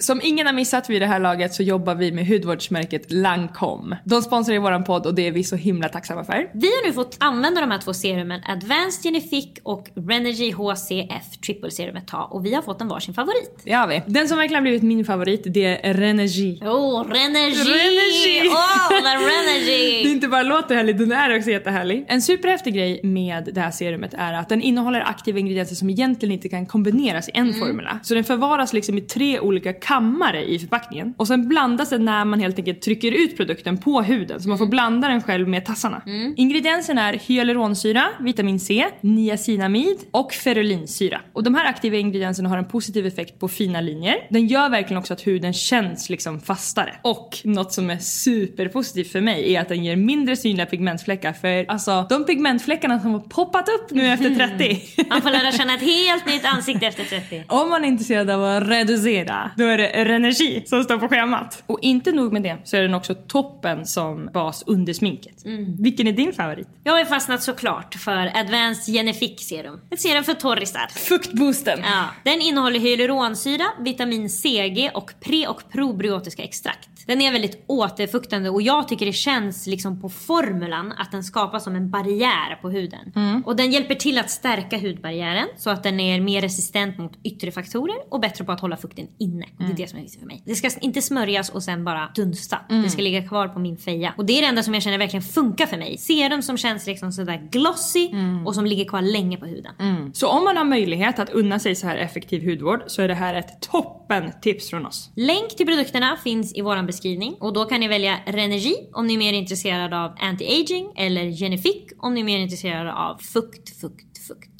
Som ingen har missat vid det här laget så jobbar vi med hudvårdsmärket Lancome. De sponsrar ju våran podd och det är vi så himla tacksamma för. Vi har nu fått använda de här två serumen Advanced Genific och Renergy HCF Triple Serumet ta och vi har fått en varsin favorit. Det har vi. Den som verkligen har blivit min favorit det är Renergy. Åh, oh, Renergy! Renergy! Åh, oh, Det Renergy! inte bara låter härlig, den är också jättehärlig. En superhäftig grej med det här serumet är att den innehåller aktiva ingredienser som egentligen inte kan kombineras i en formula. Så den förvaras liksom i tre olika kammare i förpackningen. Och sen blandas den när man helt enkelt trycker ut produkten på huden. Så man får blanda den själv med tassarna. Ingredienserna är hyaluronsyra, vitamin C, niacinamid och ferulinsyra. Och de här aktiva ingredienserna har en positiv effekt på fina linjer. Den gör verkligen också att huden känns liksom fastare. Och något som är superpositivt för mig är att den ger mindre synliga pigmentfläckar. För alltså de pigmentfläckarna som har poppat upp nu efter 30. Man får lära känna ett helt nytt ansikte efter 30. Om man är intresserad av att reducera, då är det Renergi som står på schemat. Och inte nog med det, så är den också toppen som bas under sminket. Vilken är din favorit? Jag har fastnat såklart för Advanced Genific Serum. Ett serum för torrisar. Fuktboosten. Ja, den innehåller hyaluronsyra, vitamin CG och pre och probiotiska extrakt. Den är väldigt återfuktande och jag tycker det känns liksom på formulan att den skapar som en barriär på huden. Och den hjälper till att stärka hudbarriären så att den är mer resistent mot yttre faktorer och bättre på att hålla fukten inne. Det är det som är viktigt för mig. Det ska inte smörjas och sen bara dunsta. Det ska ligga kvar på min feja. Och det är det enda som jag känner verkligen funkar för mig. Serum som känns liksom sådär glossy och som ligger kvar länge på huden. Så om man har möjlighet att unna sig så här effektiv hudvård så är det här ett toppen tips från oss. Länk till produkterna finns i vår beskrivning och då kan ni välja Renergi om ni är mer intresserade av anti-aging eller Genifique om ni är mer intresserade av fukt, fukt, fukt.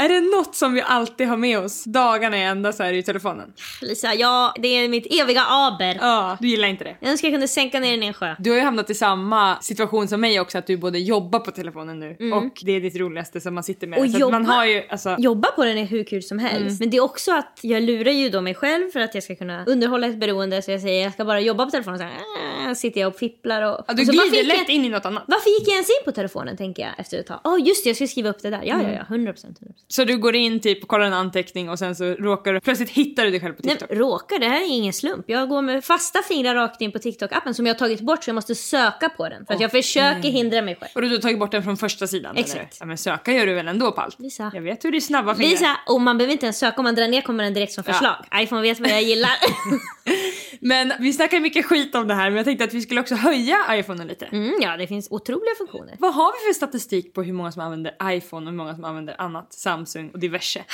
Är det något som vi alltid har med oss dagarna i ända så är det ju telefonen. Lisa, ja det är mitt eviga aber. Ja, du gillar inte det. Jag önskar jag kunde sänka ner den i en sjö. Du har ju hamnat i samma situation som mig också, att du både jobbar på telefonen nu och det är ditt roligaste som man sitter med. Mm. Och så att man jobba- har ju, alltså, Jobba på den är hur kul som helst. Men det är också att jag lurar ju då mig själv för att jag ska kunna underhålla ett beroende. Så jag säger jag ska bara jobba på telefonen. Så här, äh, sitter jag och fipplar och... ja, du och så, varför glider lätt jag, in i något annat. Varför gick jag ens in på telefonen tänker jag efter ett tag. Åh just det, jag ska skriva upp det där. Ja, ja, ja. 100%. 100%. Så du går in typ och kollar en anteckning och sen så råkar du, plötsligt hittar du dig själv på Nej, TikTok. råkar, det här är ingen slump. Jag går med fasta fingrar rakt in på TikTok-appen som jag har tagit bort så jag måste söka på den. För att jag försöker hindra mig själv. Och du har tagit bort den från första sidan? Exakt. Eller? Ja men söka gör du väl ändå på allt? Lisa. Jag vet hur det är snabba fingrar. Lisa, och man behöver inte ens söka, om man drar ner kommer den direkt som förslag. iPhone vet vad jag gillar. Men vi snackar mycket skit om det här men jag tänkte att vi skulle också höja iPhonen lite. Mm, ja, det finns otroliga funktioner. Vad har vi för statistik på hur många som använder iPhone och hur många som använder annat? Samsung och diverse.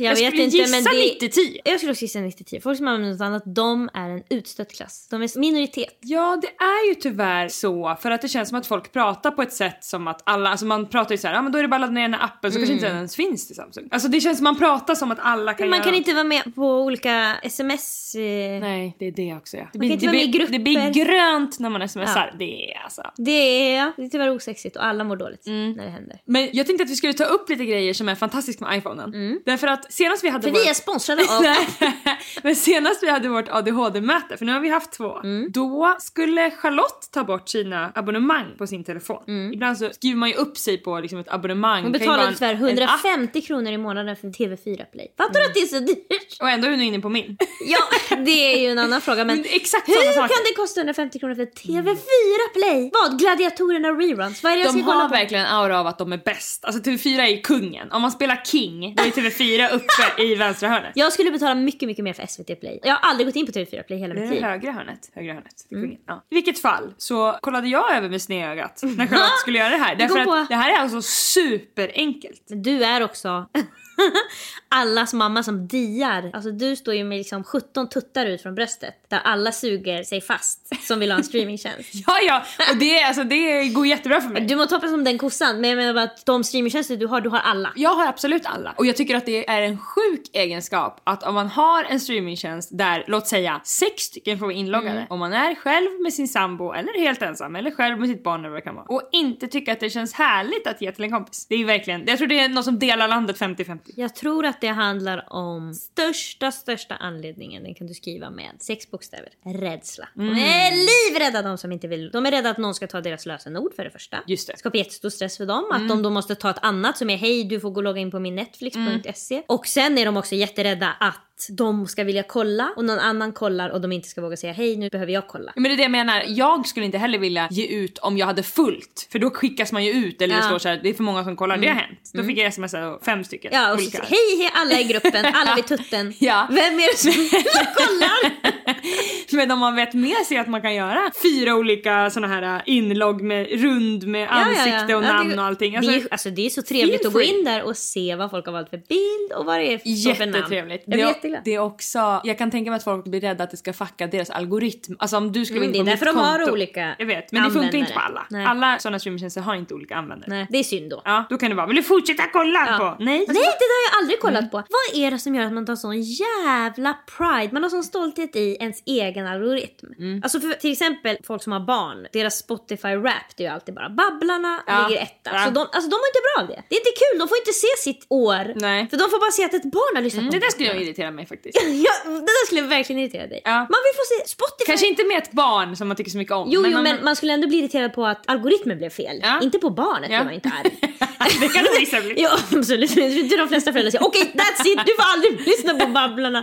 Jag, vet skulle inte gissa men det... 90-10. Jag skulle också gissa 90-10. Folk som använder något annat, de är en utstött klass. De är minoritet. Ja, det är ju tyvärr så för att det känns som att folk pratar på ett sätt som att alla, alltså man pratar ju så här, ja men då är det bara att ladda ner den här appen så kanske inte den ens finns till Samsung. Alltså det känns som man pratar som att alla kan Man göra kan inte vara med på olika sms... Eh... Nej, det är det också ja. Det Man inte det vara med i blir, det blir grönt när man smsar. Det är alltså. Det är, det är tyvärr osexigt och alla mår dåligt Mm. när det händer. Men jag tänkte att vi skulle ta upp lite grejer som är fantastiskt med iPhonen. Därför att senast vi hade Mm. För vi är sponsrade av... Men senast vi hade vårt ADHD-möte, för nu har vi haft två, Mm. då skulle Charlotte ta bort sina abonnemang på sin telefon. Mm. Ibland så skriver man ju upp sig på liksom ett abonnemang. Hon en- tyvärr en app, 150 kronor i månaden för TV4 Play. Fattar du att det är så dyrt? Och ändå är hon inne på min. Ja, det är ju en annan fråga men... Men exakt Hur kan det kosta 150 kronor för TV4 Play? Vad? Gladiatorerna reruns? Vad är det jag De ska kolla har på? verkligen en aura av att de är bäst. Alltså TV4 är ju kungen. Om man spelar King, då är TV4 uppe i vänstra hörnet. Jag skulle betala mycket, mycket mer för SVT Play. Jag har aldrig gått in på TV4 Play hela Det mitt är liv. högra hörnet. Högra hörnet. Mm. Ja. I vilket fall så kollade jag över med snedögat när Charlotte skulle göra det här. Därför att det här är alltså superenkelt. Men du är också allas mamma som diar. Alltså du står ju med liksom 17 tuttar ut från bröstet där alla suger sig fast som vill ha en streamingtjänst. Ja, ja, och det, alltså, det går jättebra för mig. Du må hoppas som den kossan men jag menar bara att de streamingtjänster du har, du har alla. Jag har absolut alla. Och jag tycker att det är en sjuk egenskap att om man har en streamingtjänst där, låt säga, sex stycken får vara inloggade. Mm. Om man är själv med sin sambo eller helt ensam eller själv med sitt barn eller vad det kan vara. Och inte tycka att det känns härligt att ge till en kompis. Det är verkligen, jag tror det är något som delar landet 50-50. Jag tror att det handlar om största, största anledningen, den kan du skriva med sex bokstäver. Rädsla. De är livrädda de som inte vill. De är rädda att någon ska ta deras lösenord för det första. Just det. Skapar jättestor stress för dem. Att de då måste ta ett annat som är hej du får gå och logga in på min netflix.se. Och sen är de också jätterädda att de ska vilja kolla och någon annan kollar och de inte ska våga säga hej nu behöver jag kolla. Men det är det jag menar, jag skulle inte heller vilja ge ut om jag hade fullt. För då skickas man ju ut eller det Ja. står så här, det är för många som kollar, det har hänt. Då fick jag sms av fem stycken. Ja och så, hej hej alla i gruppen, alla vid tutten. Ja. Vem är det som kollar? Men om man vet med sig att man kan göra fyra olika såna här äh, inlogg med rund med ansikte och Ja, namn det- och allting. det, Alltså, är, alltså det är så trevligt att gå in där och se vad folk har valt för bild och vad det är för för namn. Jättetrevligt. Jag blir det, jätteglad. det är också, jag kan tänka mig att folk blir rädda att det ska fucka deras algoritm. Alltså om du skulle Mm, in det är på därför mitt de har konto. olika Jag vet, men det funkar inte på användare. alla. Nej. Alla sådana streamingtjänster har inte olika användare. Nej, det är synd då. Ja, då kan det vara, vill du fortsätta kolla Ja. på? Nej. Nej, det har jag aldrig kollat Mm. på. Vad är det som gör att man tar sån jävla pride? Man har sån stolthet i ens egen algoritm. Mm. Alltså för till exempel folk som har barn, deras Spotify Wrapped är ju alltid bara Babblarna Ja. ligger etta. Ja. Så de, alltså de mår inte bra av det. Det är inte kul, de får inte se sitt år. Nej. För de får bara se att ett barn har lyssnat Mm, på det där skulle jag irritera mig faktiskt. Ja, det där skulle verkligen irritera dig. Ja. Man vill få se Spotify. Kanske inte med ett barn som man tycker så mycket om. Jo, jo, man- men man skulle ändå bli irriterad på att algoritmen blev fel. Ja. Inte på barnet Ja. blir man inte arg. det kan det vissa bli. Ja absolut, det är de flesta föräldrar säger okej that's it, du får aldrig lyssna på Babblarna.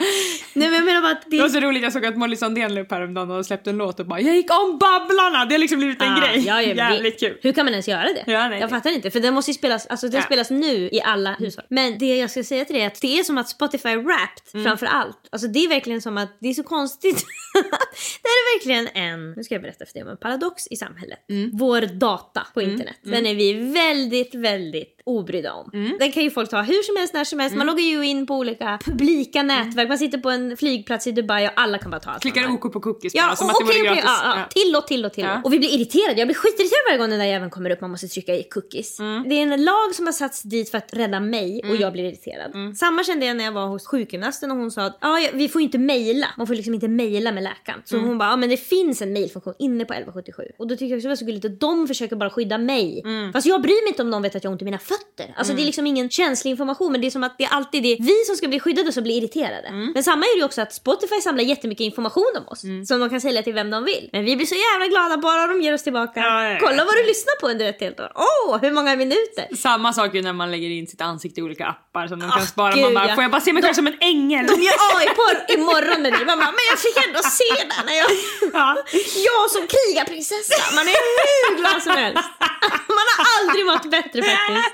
Nej men jag menar bara att det Det var så roligt, jag såg att Molly Sandén la upp häromdagen och släppte en låt och bara “Jag gick om Babblarna!” Det har liksom blivit en Ah, grej. ja, ja, Jävligt det, kul. Hur kan man ens göra det? Ja, nej, jag fattar inte för den måste ju spelas, alltså den Ja. spelas nu i alla hushåll. Men det jag ska säga till dig är att det är som att Spotify Wrapped Mm. framför allt. Alltså det är verkligen som att det är så konstigt. det är verkligen en, nu ska jag berätta för dig om en paradox i samhället. Mm. Vår data på internet, den är vi väldigt, väldigt obrydda om. Mm. Den kan ju folk ta hur som helst, när som helst. Man loggar ju in på olika publika nätverk. Man sitter på en flygplats i Dubai och alla kan bara ta allt Klickar. OK på cookies Ja, bara, som och, att det vore gratis. ja, ja. Ja. Till och till och till. Ja. Och vi blir irriterade. Jag blir skitirriterad varje gång den där jäveln kommer upp man måste trycka i cookies. Mm. Det är en lag som har satts dit för att rädda mig och jag blir irriterad. Mm. Samma kände jag när jag var hos sjukgymnasten och hon sa att ah, ja, vi får inte mejla. Man får liksom inte mejla med läkaren. Så Mm. hon bara, ah, men det finns en mejlfunktion inne på 1177. Och då tycker jag också det var så gulligt att de försöker bara skydda mig. Mm. Fast jag bryr mig inte om de vet att jag har ont i mina fötter. Alltså det är liksom ingen känslig information men det är som att det är alltid det vi som ska bli skyddade som blir irriterade. Mm. Men samma är det också att Spotify samlar jättemycket information om oss som de kan sälja till vem de vill. Men vi blir så jävla glada bara de ger oss tillbaka. Ja, ja. Kolla vad du lyssnar på under ett helt år. Åh, hur många minuter! Samma sak ju när man lägger in sitt ansikte i olika appar som de kan spara. gud, man bara, ja. får jag bara se mig själv som en ängel? De gör AI-porr imorgon med dig. Man bara, men jag fick ändå se den när jag... Ja. Jag som krigarprinsessa. Man är hur glad som helst. Man har aldrig mått bättre faktiskt.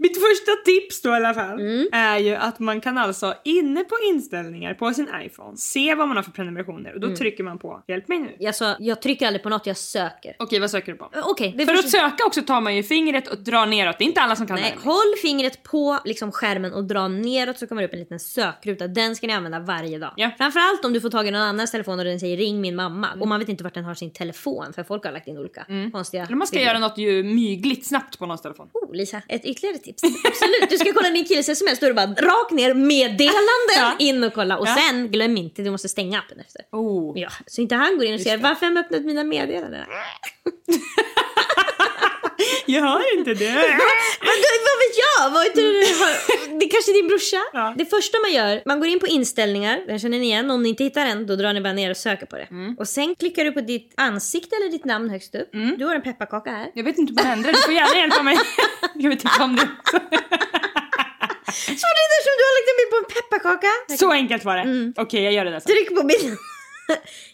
Mitt första tips då i alla fall Mm. är ju att man kan alltså inne på inställningar på sin iPhone se vad man har för prenumerationer och då Mm. trycker man på hjälp mig nu. Alltså, jag trycker aldrig på något, jag söker. Okej, vad söker du på? Okej, För först- att söka också tar man ju fingret och drar neråt. Det är inte alla som kan Nej, det. håll fingret på liksom skärmen och dra neråt så kommer det upp en liten sökruta. Den ska ni använda varje dag. Ja. Framförallt om du får tag i någon annans telefon och den säger ring min mamma. Och man vet inte vart den har sin telefon för folk har lagt in olika konstiga... Eller man ska bilder. göra något ju mygligt snabbt på någons telefon. Oh, Lisa, ett ytterligare tips. Absolut, du ska kolla din killes sms. Då är det bara rakt ner, meddelanden, Ja. in och kolla. Och Ja. sen, glöm inte, du måste stänga appen efter. Oh. Ja, så inte han går in och ser varför har de öppnat mina meddelanden? Jag hör inte det. Du, vad vet jag? Vad heter det? det är kanske är din brorsa? Ja. Det första man gör, man går in på inställningar, den känner ni igen. Om ni inte hittar den, då drar ni bara ner och söker på det. Mm. Och sen klickar du på ditt ansikte eller ditt namn högst upp. Du har en pepparkaka här. Jag vet inte vad som händer. Du får gärna hjälpa mig. Jag vet inte om det. Så det är som du har lagt en bild på en pepparkaka. Så enkelt var det. Mm. Okej, jag gör det där sen. Tryck på bilden.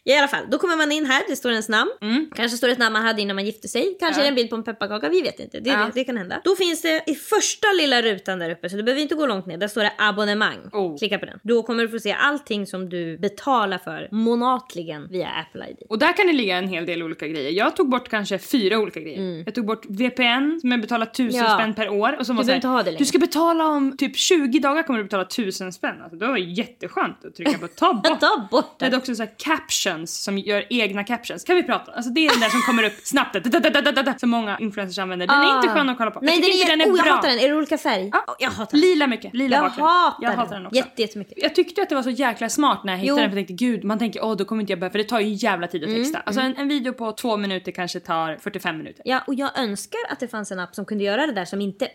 I alla fall, då kommer man in här, det står ens namn. Mm. Kanske står det ett namn man hade innan man gifte sig. Kanske Ja. är det en bild på en pepparkaka, vi vet inte. Det, Ja. det, det kan hända. Då finns det i första lilla rutan där uppe, så du behöver inte gå långt ner. Där står det abonnemang. Oh. Klicka på den. Då kommer du få se allting som du betalar för månatligen via Apple ID. Och där kan det ligga en hel del olika grejer. Jag tog bort kanske fyra olika grejer. Jag tog bort VPN som jag betalar tusen Mm. Ja. spänn per år. Och som Du var inte ha det längre. du ska betala om typ 20 dagar kommer du betala tusen spänn. Alltså, det var jätteskönt att trycka på ta bort. Ta bort Det är den. också så här captions som gör egna captions. Kan vi prata? Alltså det är den där som kommer upp snabbt. Da, da, da, som många influencers använder. Den är inte skön att kolla på. Ah. Nej, jag den tycker är, inte den är oh, jag bra. hatar den. Är det olika färg? Ja. Oh, jag hatar den. Lila mycket. Lila Jag bakgrund. hatar jag den. hatar den också. Jätte, jättemycket. Jag tyckte att det var så jäkla smart när jag hittade Jo. den för jag tänkte gud man tänker åh då kommer inte jag behöva för det tar ju jävla tid att Mm, texta. Alltså en, en video på två minuter kanske tar 45 minuter. Ja, och jag önskar att det fanns en app som kunde göra det där som inte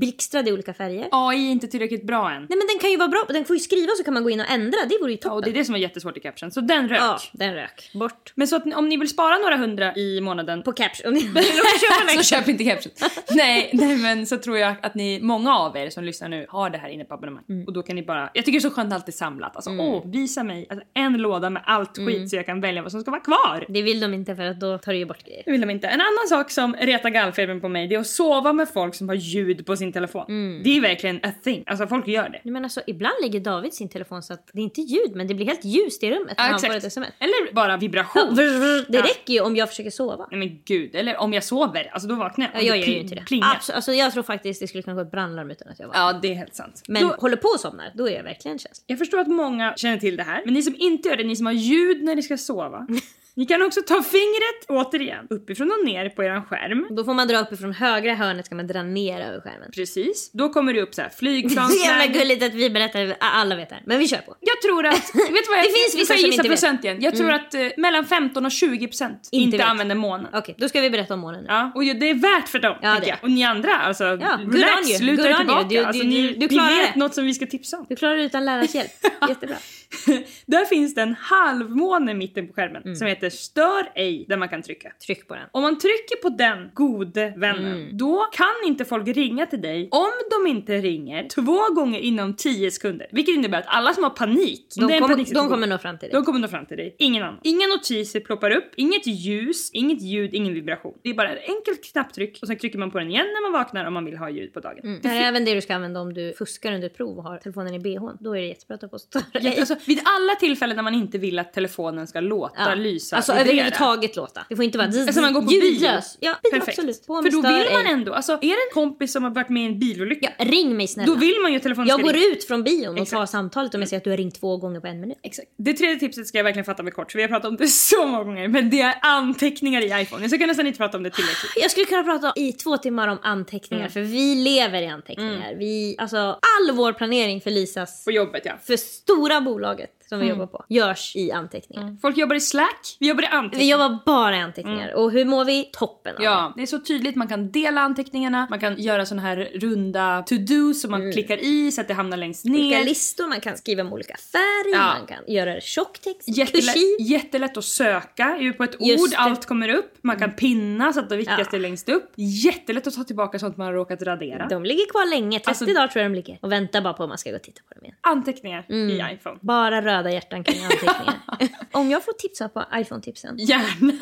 blixtrade i olika färger. AI är inte tillräckligt bra än. Nej men den kan ju vara bra, den får ju skriva så kan man gå in och ändra, det vore ju Ja, och toppen. det är det som var jättesvårt i caption. Så den rök. Ja, den rök. Bort. Men så att om ni vill spara några hundra i månaden På caption. så köp inte caption. nej, nej men så tror jag att ni, många av er som lyssnar nu har det här inne på abonnemang. Mm. Och då kan ni bara, jag tycker det är så skönt att allt är samlat. Alltså åh, visa mig alltså, en låda med allt skit Mm. så jag kan välja vad som ska vara kvar. det vill de inte för att då tar det ju bort grejer. Det vill de inte. En annan sak som retar gallfebern på mig det är att sova med folk som har ljud på sin telefon. Mm. Det är verkligen a thing. Alltså folk gör det. Men alltså, ibland lägger David sin telefon så att det är inte ljud men det blir helt ljust i rummet Ja, exakt. Ett sms. Eller bara vibration. Det Ja. räcker ju om jag försöker sova. Nej men gud, eller om jag sover, alltså då vaknar Ja, jag. jag Och gör ju inte det. plingar. Alltså, jag tror faktiskt det skulle kunna gå ett brandlarm utan att jag var. Ja, det är helt sant. Men Då, håller på och somnar, då är jag verkligen känslig. jag förstår att många känner till det här, men ni som inte gör det, ni som har ljud när ni ska sova. ni kan också ta fingret, återigen, uppifrån och ner på eran skärm. Då får man dra uppifrån högra hörnet ska man dra ner över skärmen. Precis. Då kommer det upp så här Så jävla flygplansläge. gulligt att vi berättar, alla vet det här. Men vi kör på. Jag tror att, vet vad jag, Det finns vissa som inte vet. procent igen. Jag tror att eh, mellan 15 och 20 procent Inte inte, vet. använder månen. Okej, då ska vi berätta om månen nu. Ja, och det är värt för dem, Ja, det. jag. Och ni andra, alltså Ja, relax, luta er tillbaka. Du- alltså, du- ni, du- du ni vet det. något som vi ska tipsa om. Du klarar det utan lärarens hjälp. Jättebra. Där finns det en halvmåne i mitten på skärmen Mm. som heter stör ej där man kan trycka. Tryck på den. Om man trycker på den gode vännen, Mm. då kan inte folk ringa till dig om de inte ringer två gånger inom 10 sekunder. Vilket innebär att alla som har panik, De, det kommer, de kommer nå fram till dig. de kommer nå fram till dig. Ingen annan. Inga notiser ploppar upp, inget ljus, inget ljud, ingen vibration. Det är bara ett enkelt knapptryck och sen trycker man på den igen när man vaknar om man vill ha ljud på dagen. Mm. Det här är även det du ska använda om du fuskar under ett prov och har telefonen i bhn. Då är det jättebra att ta på störa Ja, alltså, vid alla tillfällen när man inte vill att telefonen ska låta, lysa, Alltså överhuvudtaget låta. Det får inte vara Alltså man går på bio. Ja, Perfekt. absolut. För då vill man ändå, alltså är det en kompis som har varit med i en bilolycka, Ja, ring mig snälla. då vill man ju att telefonen jag ska går ringa. ut från bion och Exakt. tar samtalet om jag ser att du har ringt två gånger på en minut. Exakt. Det tredje tipset ska jag verkligen fatta mig kort för vi har pratat om det så många gånger men det är anteckningar i iPhone. Jag ska nästan inte prata om det tillräckligt. Jag skulle kunna prata i två timmar om anteckningar Mm. för vi lever i anteckningar. Vi, alltså, all vår planering för Lisas, På jobbet ja. för stora bolaget som Mm. vi jobbar på, görs i anteckningar. Folk jobbar i Slack, vi jobbar i Vi anteckningar. jobbar bara i anteckningar. Och hur mår vi? Toppen av. Mm. Ja, det är så tydligt. Man kan dela anteckningarna, man kan göra såna här runda to-do som man klickar i så att det hamnar längst Mm. Olika ner. listor, man kan skriva med olika färg, Ja. man kan göra tjocktext, Jättelätt, kursiv. jättelätt att söka ju på ett ord, allt kommer upp. Man kan pinna så att det viktigaste Ja. är längst upp. Jättelätt att ta tillbaka sånt man har råkat radera. De ligger kvar länge, 30 Alltså- dagar tror jag de ligger. Och väntar bara på att man ska gå och titta på dem igen. Anteckningar Mm. i iPhone. Bara röda hjärtan kring anteckningar. Om jag får tipsa på iPhone-tipsen Gärna!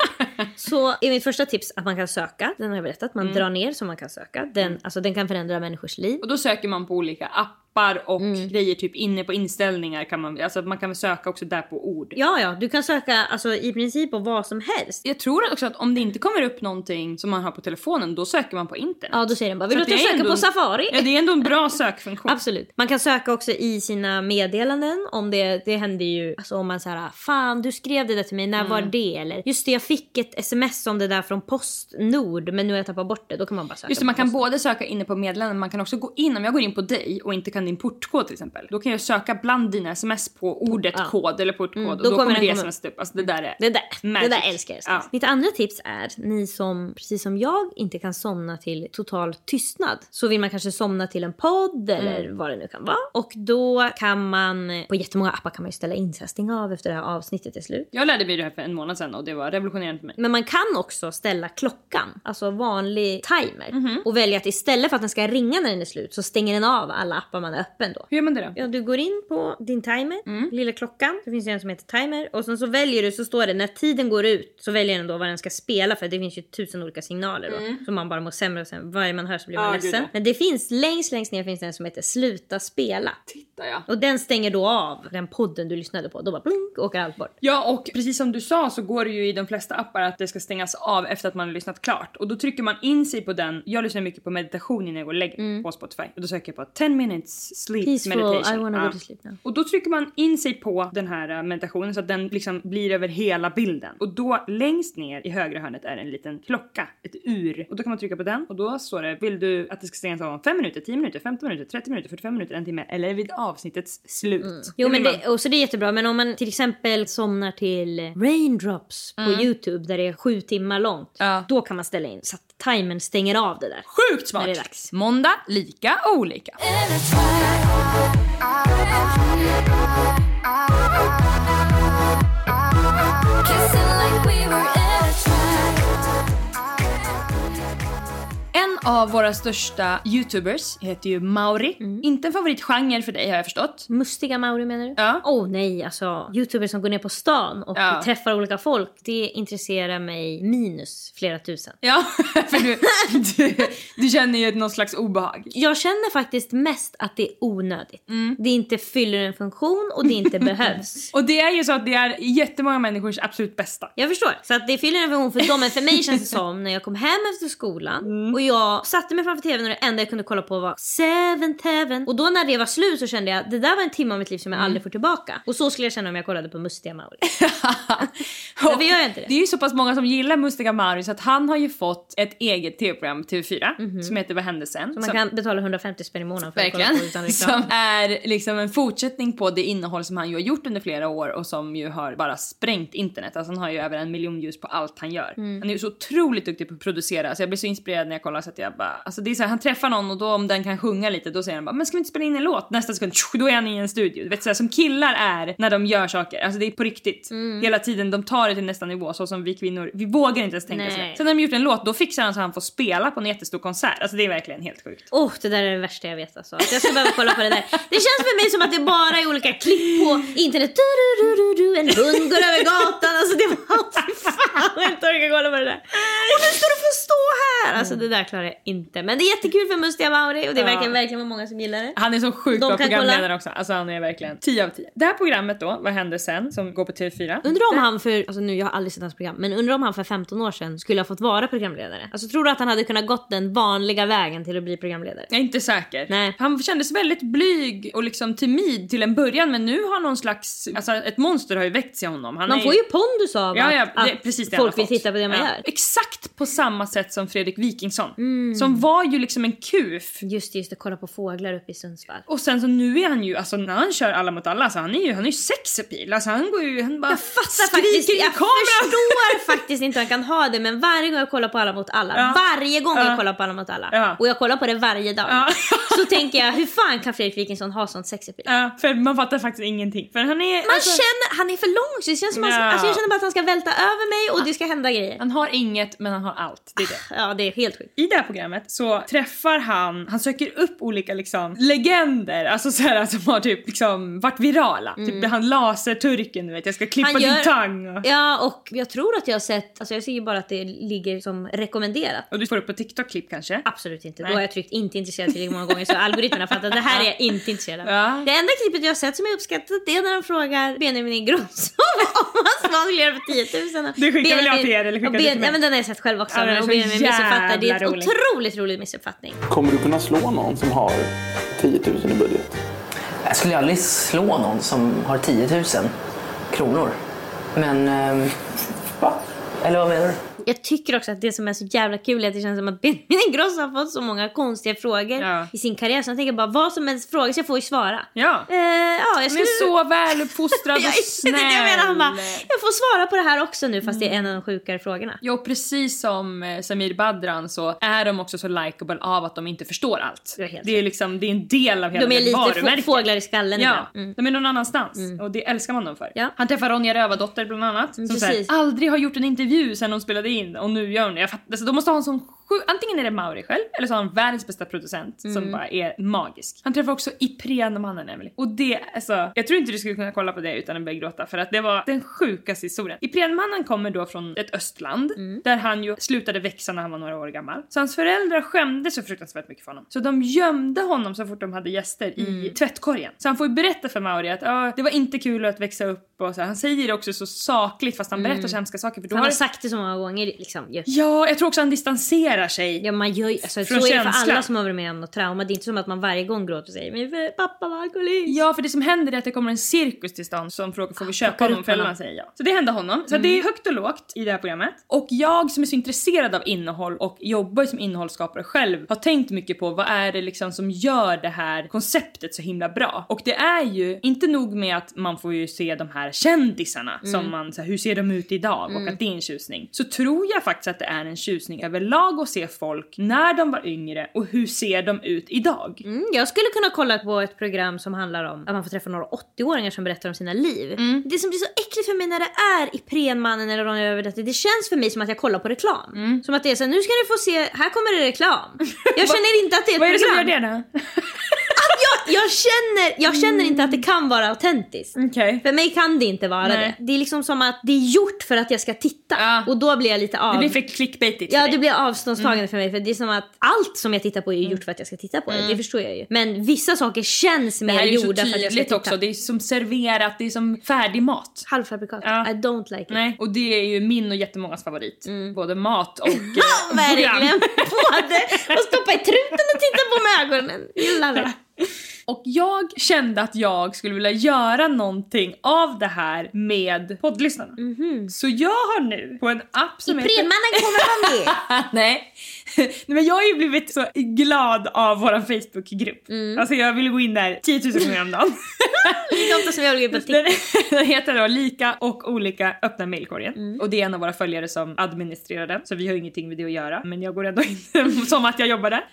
Så är mitt första tips att man kan söka. Den har jag berättat. Man Mm. drar ner så man kan söka. Den, alltså, den kan förändra människors liv. Och då söker man på olika appar och Mm. grejer typ inne på inställningar kan man, alltså man kan väl söka också där på ord. Ja, ja, du kan söka alltså, i princip på vad som helst. Jag tror också att om det inte kommer upp någonting som man har på telefonen då söker man på internet. Ja, då säger den bara, vill du att jag söker på Safari? Ja, det är ändå en bra sökfunktion. Absolut. Man kan söka också i sina meddelanden. Om det, det händer ju, alltså om man säger fan du skrev det där till mig, när var det? Eller just det jag fick ett sms om det där från Postnord men nu har jag tappat bort det. Då kan man bara söka Just det, man kan både söka inne på meddelanden, man kan också gå in, om jag går in på dig och inte kan din portkod till exempel, då kan jag söka bland dina sms på ordet Ja. kod eller portkod Mm, och då då, kommer det sms upp. Alltså det där är... Det där, det Magic. där älskar jag. Ja. Mitt andra tips är ni som precis som jag inte kan somna till total tystnad. Så vill man kanske somna till en podd eller Mm. vad det nu kan vara. Och då kan man, på jättemånga appar kan man ju ställa in så här, stäng av efter det här avsnittet är slut. Jag lärde mig det här för en månad sedan och det var revolutionerande för mig. Men man kan också ställa klockan, alltså vanlig timer. Mhm. Och välja att istället för att den ska ringa när den är slut så stänger den av alla appar man är öppen då. Hur gör man det då? Ja, du går in på din timer, Mm. lilla klockan. Det finns ju en som heter timer. Och sen så väljer du, så står det när tiden går ut så väljer den då vad den ska spela för det finns ju tusen olika signaler då. Så man bara mår sämre och sämre. Varje man hör så blir man Mm. Gud, ledsen. Men det finns längst längst ner finns det en som heter sluta spela. Titta ja. Och den stänger då av den podden du lyssnade på. Då bara blink åker allt bort. Ja och precis som du sa så går det ju i de flesta appar att det ska stängas av efter att man har lyssnat klart. Och då trycker man in sig på den. Jag lyssnar mycket på meditation innan jag går och lägger mig på Spotify. Och då söker jag på 10 minutes sleep Peaceful, meditation. I wanna Ja. go to sleep now. Och då trycker man in sig på den här äh, meditationen så att den liksom blir över hela bilden. Och då längst ner i högra hörnet är en liten klocka, ett ur. Och då kan man trycka på den och då står det vill du att det ska stängas av om 5 minuter, 10 minuter, 15 minuter, 30 minuter, 45 minuter, en timme eller vid avsnittets slut. Mm. Jo men det, och så det är jättebra men om man till exempel somnar till Raindrops på Youtube där det är sju timmar långt. Mm. Ja. Då kan man ställa in så att timern stänger av det där. Sjukt smart! När det är dags. Måndag, lika olika. Av våra största youtubers heter ju Mauri. Mm. Inte en favoritgenre för dig har jag förstått. Mustiga Mauri menar du? Ja. Åh nej, alltså youtubers som går ner på stan och Ja. träffar olika folk. Det intresserar mig minus flera tusen. Ja, för du, du, du känner ju någon slags obehag. Jag känner faktiskt mest att det är onödigt. Mm. Det inte fyller en funktion och det inte behövs. Och det är ju så att det är jättemånga människors absolut bästa. Jag förstår. Så att det fyller en funktion för dem. Men för mig känns det som när jag kom hem efter skolan Mm. och jag satte mig framför tvn och det enda jag kunde kolla på var Seven Heaven. Och då när det var slut så kände jag det där var en timme av mitt liv som jag Mm. aldrig får tillbaka. Och så skulle jag känna om jag kollade på Mustiga Mauri. Varför gör jag inte det? Det är ju så pass många som gillar Mustiga Mauri så att han har ju fått ett eget tv-program, TV4, som heter Vad hände sen? Så man kan betala 150 spänn i månaden för att Verkligen. kolla på utan reklam. Som är liksom en fortsättning på det innehåll som han ju har gjort under flera år och som ju har bara sprängt internet. Alltså han har ju över en miljon views på allt han gör. Mm. Han är ju så otroligt duktig på att producera så jag blir så inspirerad när jag kollar så att jag bara, alltså det är så här, han träffar någon och då om den kan sjunga lite då säger han bara men ska vi inte spela in en låt? Nästa sekund då är han i en studio. Du vet så här, som killar är när de gör saker. Alltså det är på riktigt. Mm. Hela tiden, de tar det till nästa nivå så som vi kvinnor, vi vågar inte ens tänka Nej. så. Sen när de gjort en låt då fixar han så han får spela på en jättestor konsert. Alltså det är verkligen helt sjukt. Åh, det där är det värsta jag vet alltså. Jag ska behöva kolla på det där. Det känns för mig som att det bara är olika klipp på internet. Du, du, du, du, en hund går över gatan. Alltså det var... Fan, jag inte orkar kolla på det där. Och nu ska du få stå här! Alltså det där klarar jag inte. Men det är jättekul för Mustiga Mauri och det Ja. verkar verkligen vara många som gillar det. Han är så sjukt bra programledare kolla. också. Alltså han är verkligen 10 av 10. Det här programmet då, Vad händer sen? Som går på TV4. Undrar om han för, alltså nu jag har aldrig sett hans program, men undrar om han för 15 år sedan skulle ha fått vara programledare. Alltså tror du att han hade kunnat gått den vanliga vägen till att bli programledare? Jag är inte säker. Nej. Han kändes väldigt blyg och liksom timid till en början men nu har någon slags, alltså ett monster har ju väckts i honom. Han Man är får ju pondus av Ja, ja, att, det precis det folk vill titta på det man Ja. gör. Exakt på samma sätt som Fredrik Wikingsson. Mm. Som var ju liksom en kuf. Just det, just det, kolla på fåglar uppe i Sundsvall. Och sen så nu är han ju, alltså när han kör alla mot alla så han är ju, han är ju sexappeal. Alltså han går ju, han bara Jag fattar skriker faktiskt, jag förstår faktiskt inte hur man kan ha det men varje gång jag kollar på Alla mot alla, Ja. varje gång Ja. jag kollar på Alla mot alla Ja. och jag kollar på det varje dag så tänker jag hur fan kan Fredrik Wikingsson ha sånt sexappeal? Ja, för man fattar faktiskt ingenting. För han är, Man alltså, känner, han är för lång så det känns som att, alltså jag känner bara att han ska välta över mig och det ska hända grejer. han har inget men han har allt. Det är det. Ja det är helt sjukt. I det här programmet så träffar han, han söker upp olika liksom legender, alltså så här som har typ liksom varit virala. Typ han laserturken du vet, jag ska klippa Mm. Han gör- din tang. Och, Ja och jag tror att jag har sett, alltså jag ser ju bara att det ligger som rekommenderat. och du får upp på TikTok-klipp kanske. Absolut inte. Nej. Då har jag tryckt inte intresserad tillräckligt många gånger så algoritmerna har fattat att det här är jag inte intresserad av. Ja. Det enda klippet jag har sett som är uppskattat det är när de frågar Benjamin Ingrosso om han ska göra för 10 000. Det skickar väl jag till er, eller skickar och du till ben, mig? ja, men Den har jag sett själv också. Ja, och Benjamin missuppfattar. Det är en rolig. otroligt rolig missuppfattning. Kommer du kunna slå någon som har 10 000 i budget? Jag skulle aldrig slå någon som har 10 000 kronor. Men... ehm, Va? Eller vad menar du? Jag tycker också att det som är så jävla kul är att det känns som att Benjamin Ingrosso har fått så många konstiga frågor Ja. i sin karriär. Så jag tänker bara vad som helst frågas jag får ju svara. Ja. Eh, ja, jag Han skulle... är så väluppfostrad och snäll. det är jag menar. Han bara, jag får svara på det här också nu fast det är en av de sjukare frågorna. Ja, och precis som eh, Samir Badran så är de också så likable av att de inte förstår allt. Det är helt Det är liksom, det är en del av hela De är deras lite få, varumärke. fåglar i skallen Ja. Mm. de är någon annanstans och det älskar man dem för. Ja. Han träffar Ronja Rövardotter bland annat. Mm, som precis. aldrig har gjort en intervju sen de spelade in in och nu gör hon det. Jag fattar, alltså, de måste ha en sån. Antingen är det Mauri själv eller så har han världens bästa producent Mm. som bara är magisk. Han träffar också Iprenmannen Emily. Och det, alltså, jag tror inte du skulle kunna kolla på det utan att börja gråta för att det var den sjukaste historien. Iprenmannen kommer då från ett östland Mm. där han ju slutade växa när han var några år gammal. Så hans föräldrar skämdes så fruktansvärt mycket för honom. Så de gömde honom så fort de hade gäster Mm. i tvättkorgen. Så han får ju berätta för Mauri att ah, det var inte kul att växa upp och så. här. Han säger det också så sakligt fast han berättar så hemska saker. För då Mm. Han har har sagt det så många gånger liksom. ju. Ja, jag tror också han distanserar sig. Ja, man gör, alltså, så Från är det för känslan. alla som har varit med om något trauma. Det är inte som att man varje gång gråter och säger för pappa var alkoholist. Ja, för det som händer är att det kommer en cirkus till stan som frågar får vi köpa plockar honom? Föräldrarna honom. säger ja. Så det hände honom. Så det är högt och lågt i det här programmet. Och jag som är så intresserad av innehåll och jobbar som innehållsskapare själv har tänkt mycket på vad är det liksom som gör det här konceptet så himla bra. Och det är ju inte nog med att man får ju se de här kändisarna som man, så här, hur ser de ut idag och att det är en tjusning. Så tror jag faktiskt att det är en tjusning överlag att se folk när de var yngre och hur ser de ut idag. Mm, jag skulle kunna kolla på ett program som handlar om att man får träffa några 80-åringar som berättar om sina liv. Mm. Det som blir så äckligt för mig när det är i Prenmannen eller Ronja Rövardotter, det känns för mig som att jag kollar på reklam. Mm. Som att det är så här, nu ska du få se, här kommer det reklam. Jag känner inte att det är ett Vad är det som program. gör det då? Jag, känner, jag känner inte att det kan vara autentiskt. Okej. För mig kan det inte vara Nej. det. Det är liksom som att det är gjort för att jag ska titta. Ja. Och då blir jag lite av... Det blir för clickbaitigt för Ja dig. det blir avståndstagande för mig för det är som att allt som jag tittar på är Mm. gjort för att jag ska titta på det. Det förstår jag ju. Men vissa saker känns Det mer är gjorda för att jag ska tydligt titta. också, det är som serverat, det är som färdig mat. Halvfabrikat. Ja. I don't like it. Nej, och det är ju min och jättemångas favorit. Både mat och eh, Verkligen. Både att stoppa i truten och titta på med ögonen. Love it. Och jag kände att jag skulle vilja göra någonting av det här med poddlyssnarna. Så jag har nu på en app som I Prenmannen kommer vara med. Nej. Nej men jag har ju blivit så glad av våran Facebookgrupp. Alltså jag vill gå in där 10 000 gånger om dagen. Lika ofta som jag vill gå in på TikTok. Den, heter då Lika och olika öppna mailkorgen. Och det är en av våra följare som administrerar den. Så vi har ingenting med det att göra. Men jag går ändå in som att jag jobbar där.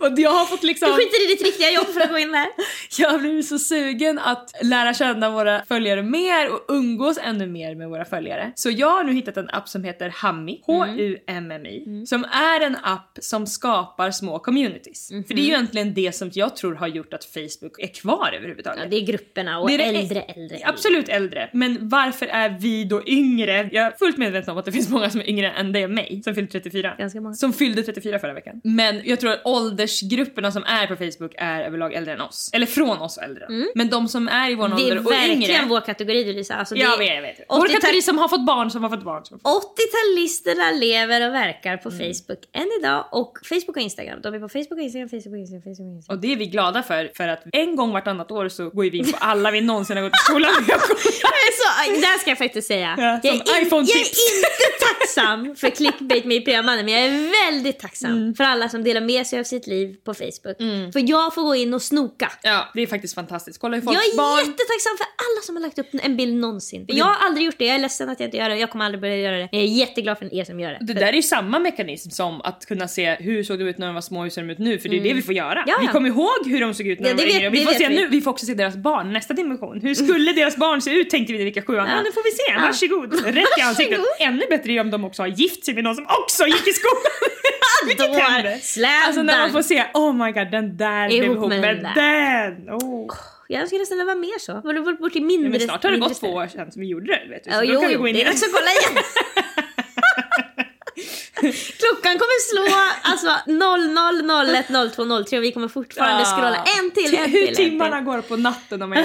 Och jag har fått liksom... Du skiter i ditt riktiga jobb för att gå in där. Jag har blivit så sugen att lära känna våra följare mer och umgås ännu mer med våra följare. Så jag har nu hittat en app som heter Hummy, H-U-M-M-Y, som är en app som skapar små communities. För det är ju egentligen det som jag tror har gjort att Facebook är kvar överhuvudtaget. Ja, det är grupperna och Det är det- äldre, äldre. Absolut äldre, men varför är vi då yngre? Jag är fullt medveten om att det finns många som är yngre än det är mig, som fyllde 34. Ganska många. Som fyllde 34 förra veckan. Men jag tror att åldersgrupperna som är på Facebook är överlag äldre än oss. Eller från oss och äldre. Men de som är i vår Mm. Det är ålder och verkligen yngre. vår kategori du Lisa. Alltså, det Jag är- vet, jag vet. Vår 80-tal kategori som har fått barn som har fått barn. Som har fått... 80-talisterna lever och verkar på Mm. Facebook än idag och Facebook och Instagram. De är på Facebook och Instagram, Facebook och Instagram, Facebook och Instagram. Och det är vi glada för, för att en gång vartannat år så går vi in på alla vi någonsin har gått i skolan med. och är så, där ska jag faktiskt säga. Ja, jag, är in, jag är inte tacksam för clickbait med Premannen men jag är väldigt tacksam Mm. för alla som delar med sig av sitt liv på Facebook. För jag får gå in och snoka. Ja, det är faktiskt fantastiskt. Kolla hur Jag folks är barn... jättetacksam för alla som har lagt upp en bild någonsin. För jag har aldrig gjort det, jag är ledsen att jag inte gör det, jag kommer aldrig börja göra det. Jag är jätteglad för er som gör det. Det För- där är ju samma mekanism som att kunna se hur såg de ut när de var små, hur ser de ut nu? För det är det vi får göra. Mm. Ja, Vi kommer ihåg hur de såg ut när Ja, de var yngre. Vi får se vi. nu, vi får också se deras barn, nästa dimension. Hur skulle deras barn se ut tänkte vi i vecka sju. Ja. Ja. nu får vi se, varsågod. Rätt i ansiktet. Ännu bättre är om de också har gift sig med någon som också gick i skolan. Vilket händer. Alltså när man får se, oh my god den där blev Ihop med den den. Oh. Jag önskar nästan det var mer så. Var det bort, i mindre... Ja, men snart har det gått två år sedan som vi gjorde det. Vet du. Så Ja, då jo, kan vi gå in det är dags att kolla igen. Klockan kommer slå alltså 00, 01, 02, 03 och vi kommer fortfarande Ja. scrolla en till, en till, Hur timmarna går på natten om man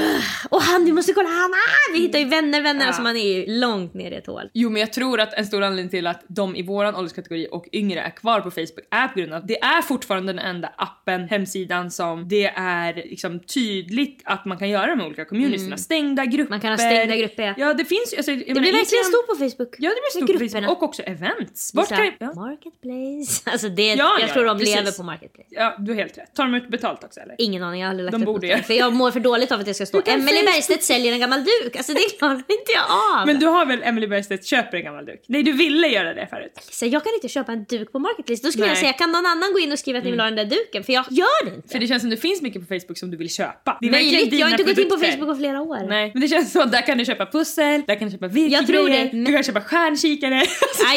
Och han, du måste kolla han! Ah, vi hittar ju vänner, vänner. Ja. Alltså man är ju långt ner i ett hål. Jo men jag tror att en stor anledning till att de i våran ålderskategori och yngre är kvar på Facebook är på grund av att det är fortfarande den enda appen, hemsidan som det är liksom tydligt att man kan göra här olika communitiesna. Stängda grupper. Mm. Man kan ha stängda grupper, ja. Ja det finns ju. Alltså, Det blir verkligen stort på Facebook. Ja det blir Med stort på. Facebook och också events. Vart kan, ja. Marketplace. Alltså det, Ja, jag ja, tror de precis. lever på Marketplace. Ja, du har helt rätt. Tar de ut betalt också eller? Ingen aning, jag har aldrig lagt De borde ju. För jag mår för dåligt av att det ska stå Emelie Bergstedt säljer en gammal duk. Alltså det klarar inte jag av. Men du har väl Emily Bergstedt köper en gammal duk? Nej, du ville göra det förut. Så jag kan inte köpa en duk på Marketplace. Då skulle jag Nej. Mm. säga, kan någon annan gå in och skriva att ni vill ha den där duken? För jag gör det inte. För det känns som det finns mycket på Facebook som du vill köpa. Det är Möjligt, jag har inte gått in på produkter. Facebook på flera år. Nej, men det känns som att där kan du köpa pussel, där kan du köpa Jag virkegrejer, du kan köpa stjärnkikare.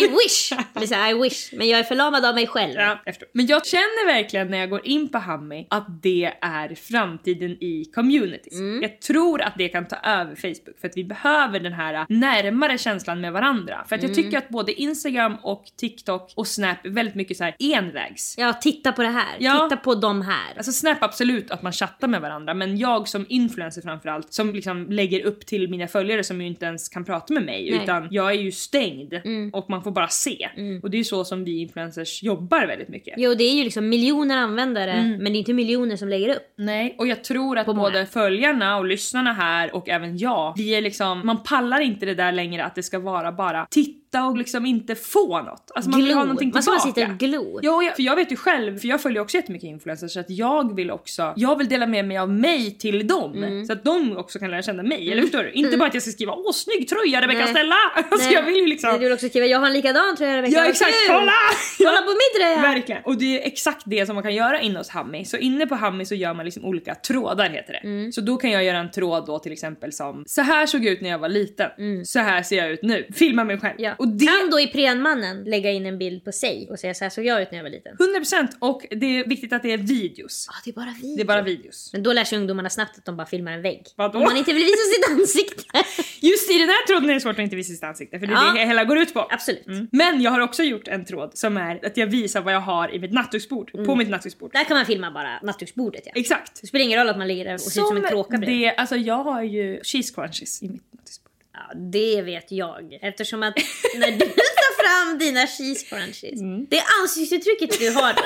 I wish! Lisa, I wish. Men jag är förlamad av mig själv. Ja. Men jag känner verkligen när jag går in på Hammy att det är framtiden i communities. Mm. Jag tror att det kan ta över Facebook för att vi behöver den här närmare känslan med varandra. För att Mm. jag tycker att både Instagram och TikTok och Snap är väldigt mycket så här envägs. Ja, titta på det här. Ja. Titta på de här. Alltså Snap absolut att man chattar med varandra men jag som influencer framförallt som liksom lägger upp till mina följare som ju inte ens kan prata med mig Nej. utan jag är ju stängd Mm. och man får bara se. Och det är ju så som vi influencers jobbar väldigt mycket. Jo, det är ju liksom miljoner användare, Mm. men det är inte miljoner som lägger upp. Nej, och jag tror att både följarna och lyssnarna här och även jag, vi är liksom, man pallar inte det där längre att det ska vara bara titta och liksom inte få något. Alltså man vill ha Glo. någonting Man ska bara tillbaka. sitta och glo. Ja, jag, för jag vet ju själv, för jag följer också jättemycket influencers så att jag vill också, jag vill dela med mig av mig till dem Mm. så att de också kan lära känna mig, eller förstår du? Inte bara att jag ska skriva åh snygg tröja Rebecca. Stella! Alltså jag vill ju liksom Du vill också skriva jag har en likadan tröja Rebecca. Ja exakt, kul! kolla! Kolla på min tröja! Verkligen! Och det är exakt det som man kan göra inne hos Hammy. Så inne på Hammy så gör man liksom olika trådar heter det. Mm. Så då kan jag göra en tråd då till exempel som så här såg jag ut när jag var liten. Så här ser jag ut nu. Filma mig själv. Mm. Ja. Och det Kan då i prenmannen lägga in en bild på sig och säga så här såg jag ut när jag var liten? 100% och det är viktigt att det är videos. Ja, det är bara video. Det är bara videos. Men då lär sig ungdomarna snabbt att de bara filmar en vägg. Vadå? Om man inte vill visa sitt ansikte. Just i den här tråden är det svårt att inte visa sitt ansikte för det är Ja. det hela går ut på. Absolut. Mm. Men jag har också gjort en tråd som är att jag visar vad jag har i mitt nattduksbord. Mm. På mitt nattduksbord. Där kan man filma bara nattduksbordet ja. Exakt. Det spelar ingen roll att man ligger där och ser ut som en kråka bredvid. det, alltså jag har ju cheese crunches i mitt nattduksbord. Ja, det vet jag. Eftersom att när du tar fram dina cheese crunchies, Mm. det ansiktsuttrycket du har då,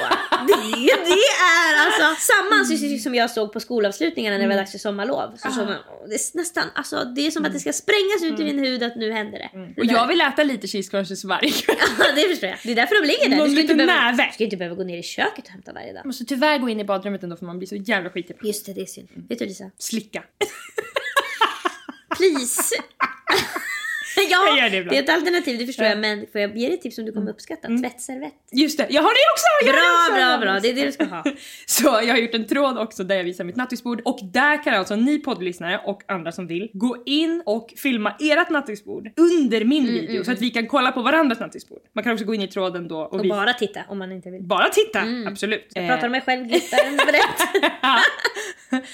det, det är alltså samma ansiktsuttryck som jag såg på skolavslutningarna när det Mm. var dags för sommarlov. Så såg man, det, är nästan, alltså, det är som Mm. att det ska sprängas ut ur din hud att nu händer det. Det Och där- jag vill äta lite cheese crunches varje kväll. Ja, det förstår jag. Det är därför de ligger där. Någon Du ska, inte behöva, du ska inte behöva gå ner i köket och hämta varje dag. Jag måste tyvärr gå in i badrummet ändå för man blir så jävla skitig. Just det, det är synd. Vet du Lisa? Slicka. Please! Jag ja, gör det det, är ett alternativ, det förstår jag. Men får jag ge dig ett tips som du kommer uppskatta? Tvättservett. Just det, jag har det också! Jag Bra, det också. bra, bra. Det är det du ska ha. Så jag har gjort en tråd också där jag visar mitt nattduksbord och där kan alltså ni poddlyssnare och andra som vill gå in och filma ert nattduksbord under min Mm, video så att vi kan kolla på varandras nattduksbord. Man kan också gå in i tråden då och, Och bara titta om man inte vill. Bara titta, absolut. Jag Eh, pratar om mig själv, glittaren berätt.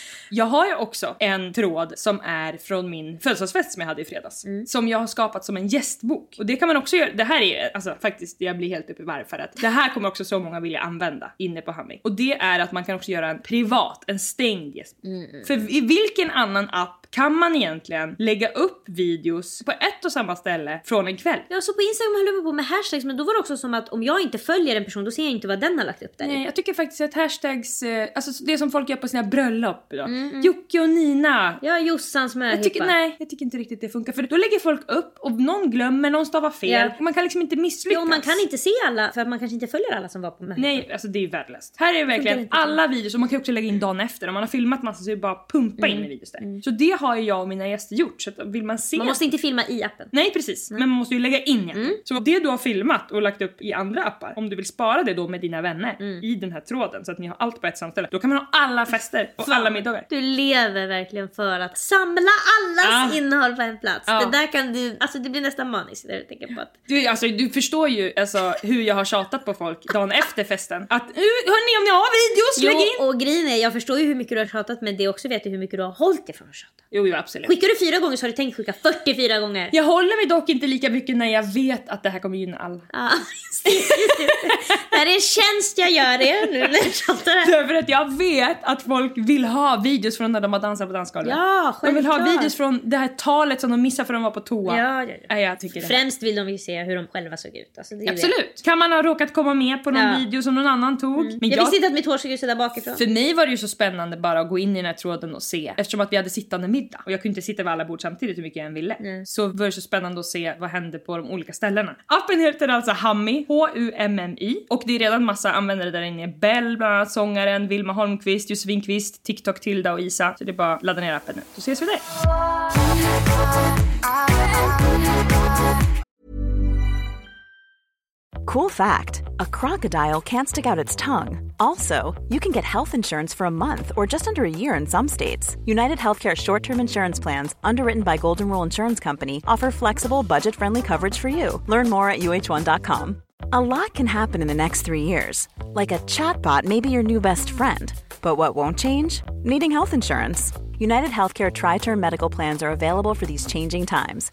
jag har ju också en tråd som är från min födelsedagsfest som jag hade i fredags. Mm. Som jag har skapat som en gästbok. Och det kan man också göra. Det här är alltså faktiskt, jag blir helt uppe i varv för att det här kommer också så många vilja använda inne på Hummy. Och det är att man kan också göra en privat, en stängd gästbok. Mm, För i vilken annan app kan man egentligen lägga upp videos på ett och samma ställe från en kväll? Ja, så på Instagram höll jag på med hashtags men då var det också som att om jag inte följer en person då ser jag inte vad den har lagt upp där. Nej, jag tycker faktiskt att hashtags, eh, alltså det som folk gör på sina bröllop då. Mm, Jocke och Nina, Ja, Jossans Jag tycker, nej, jag tycker inte riktigt det funkar för då lägger folk upp och någon glömmer, någon stavar fel. Och man kan liksom inte misslyckas. Jo, man kan inte se alla för att man kanske inte följer alla som var på möhippa. Nej, alltså det är ju värdelöst. Här är det verkligen alla videos och man kan också lägga in dagen efter. Om man har filmat massa så är det bara pumpa in med videos där. Så det har ju jag och mina gäster gjort. Så vill man se... Man måste inte filma i appen. Nej precis, men man måste ju lägga in igen. Så det du har filmat och lagt upp i andra appar, om du vill spara det då med dina vänner i den här tråden så att ni har allt på ett samställe. Då kan man ha alla fester och alla middagar. Du lever verkligen för att samla allas Ja. innehåll på en plats. Ja. Det där kan du, alltså det blir nästan maniskt när du tänker på att Du, alltså, du förstår ju alltså, hur jag har tjatat på folk dagen efter festen. Att hörni om ni har videos, lägg in! Jo, och grejen är, jag förstår ju hur mycket du har tjatat men det också vet jag hur mycket du har hållit ifrån att tjata. Jo, jo absolut. Skickar du fyra gånger så har du tänkt skicka 44 gånger. Jag håller mig dock inte lika mycket när jag vet att det här kommer gynna alla. Ja, just det, just det. Det här är en tjänst jag gör er nu när jag tjatar här. Därför att jag vet att folk vill ha videos från när de har dansat på dansgolvet. Ja, de vill ha självklart. videos från det här talet som de missade för de var på toa. Ja, ja, ja. Jag tycker det. Främst vill de ju se hur de själva såg ut. Alltså, det är ju det. Absolut. Kan man ha råkat komma med på någon Ja. video som någon annan tog? Men Jag, visste inte att mitt hår såg ut sådär bakifrån. För mig var det ju så spännande bara att gå in i den här tråden och se eftersom att vi hade sittande middag. Middag. Och jag kunde inte sitta vid alla bord samtidigt hur mycket jag än ville. Så var det så spännande att se vad hände på de olika ställena. Appen heter alltså Hummy, H-U-M-M-Y. Och det är redan massa användare där inne. Bell, bland annat sångaren, Vilma Holmqvist, Josefin Kvist, TikTok Tilda och Isa. Så det är bara att ladda ner appen nu. Så ses vi där. Cool fact a crocodile can't stick out its tongue. Also, you can get health insurance for a month or just under a year in some states. United Healthcare short term insurance plans, underwritten by Golden Rule Insurance Company, offer flexible, budget friendly coverage for you. Learn more at uh1.com. A lot can happen in the next three years. Like a chatbot may be your new best friend. But what won't change? Needing health insurance. United Healthcare Tri Term Medical Plans are available for these changing times.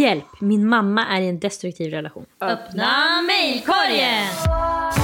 Hjälp, min mamma är i en destruktiv relation. Öppna mejlkorgen!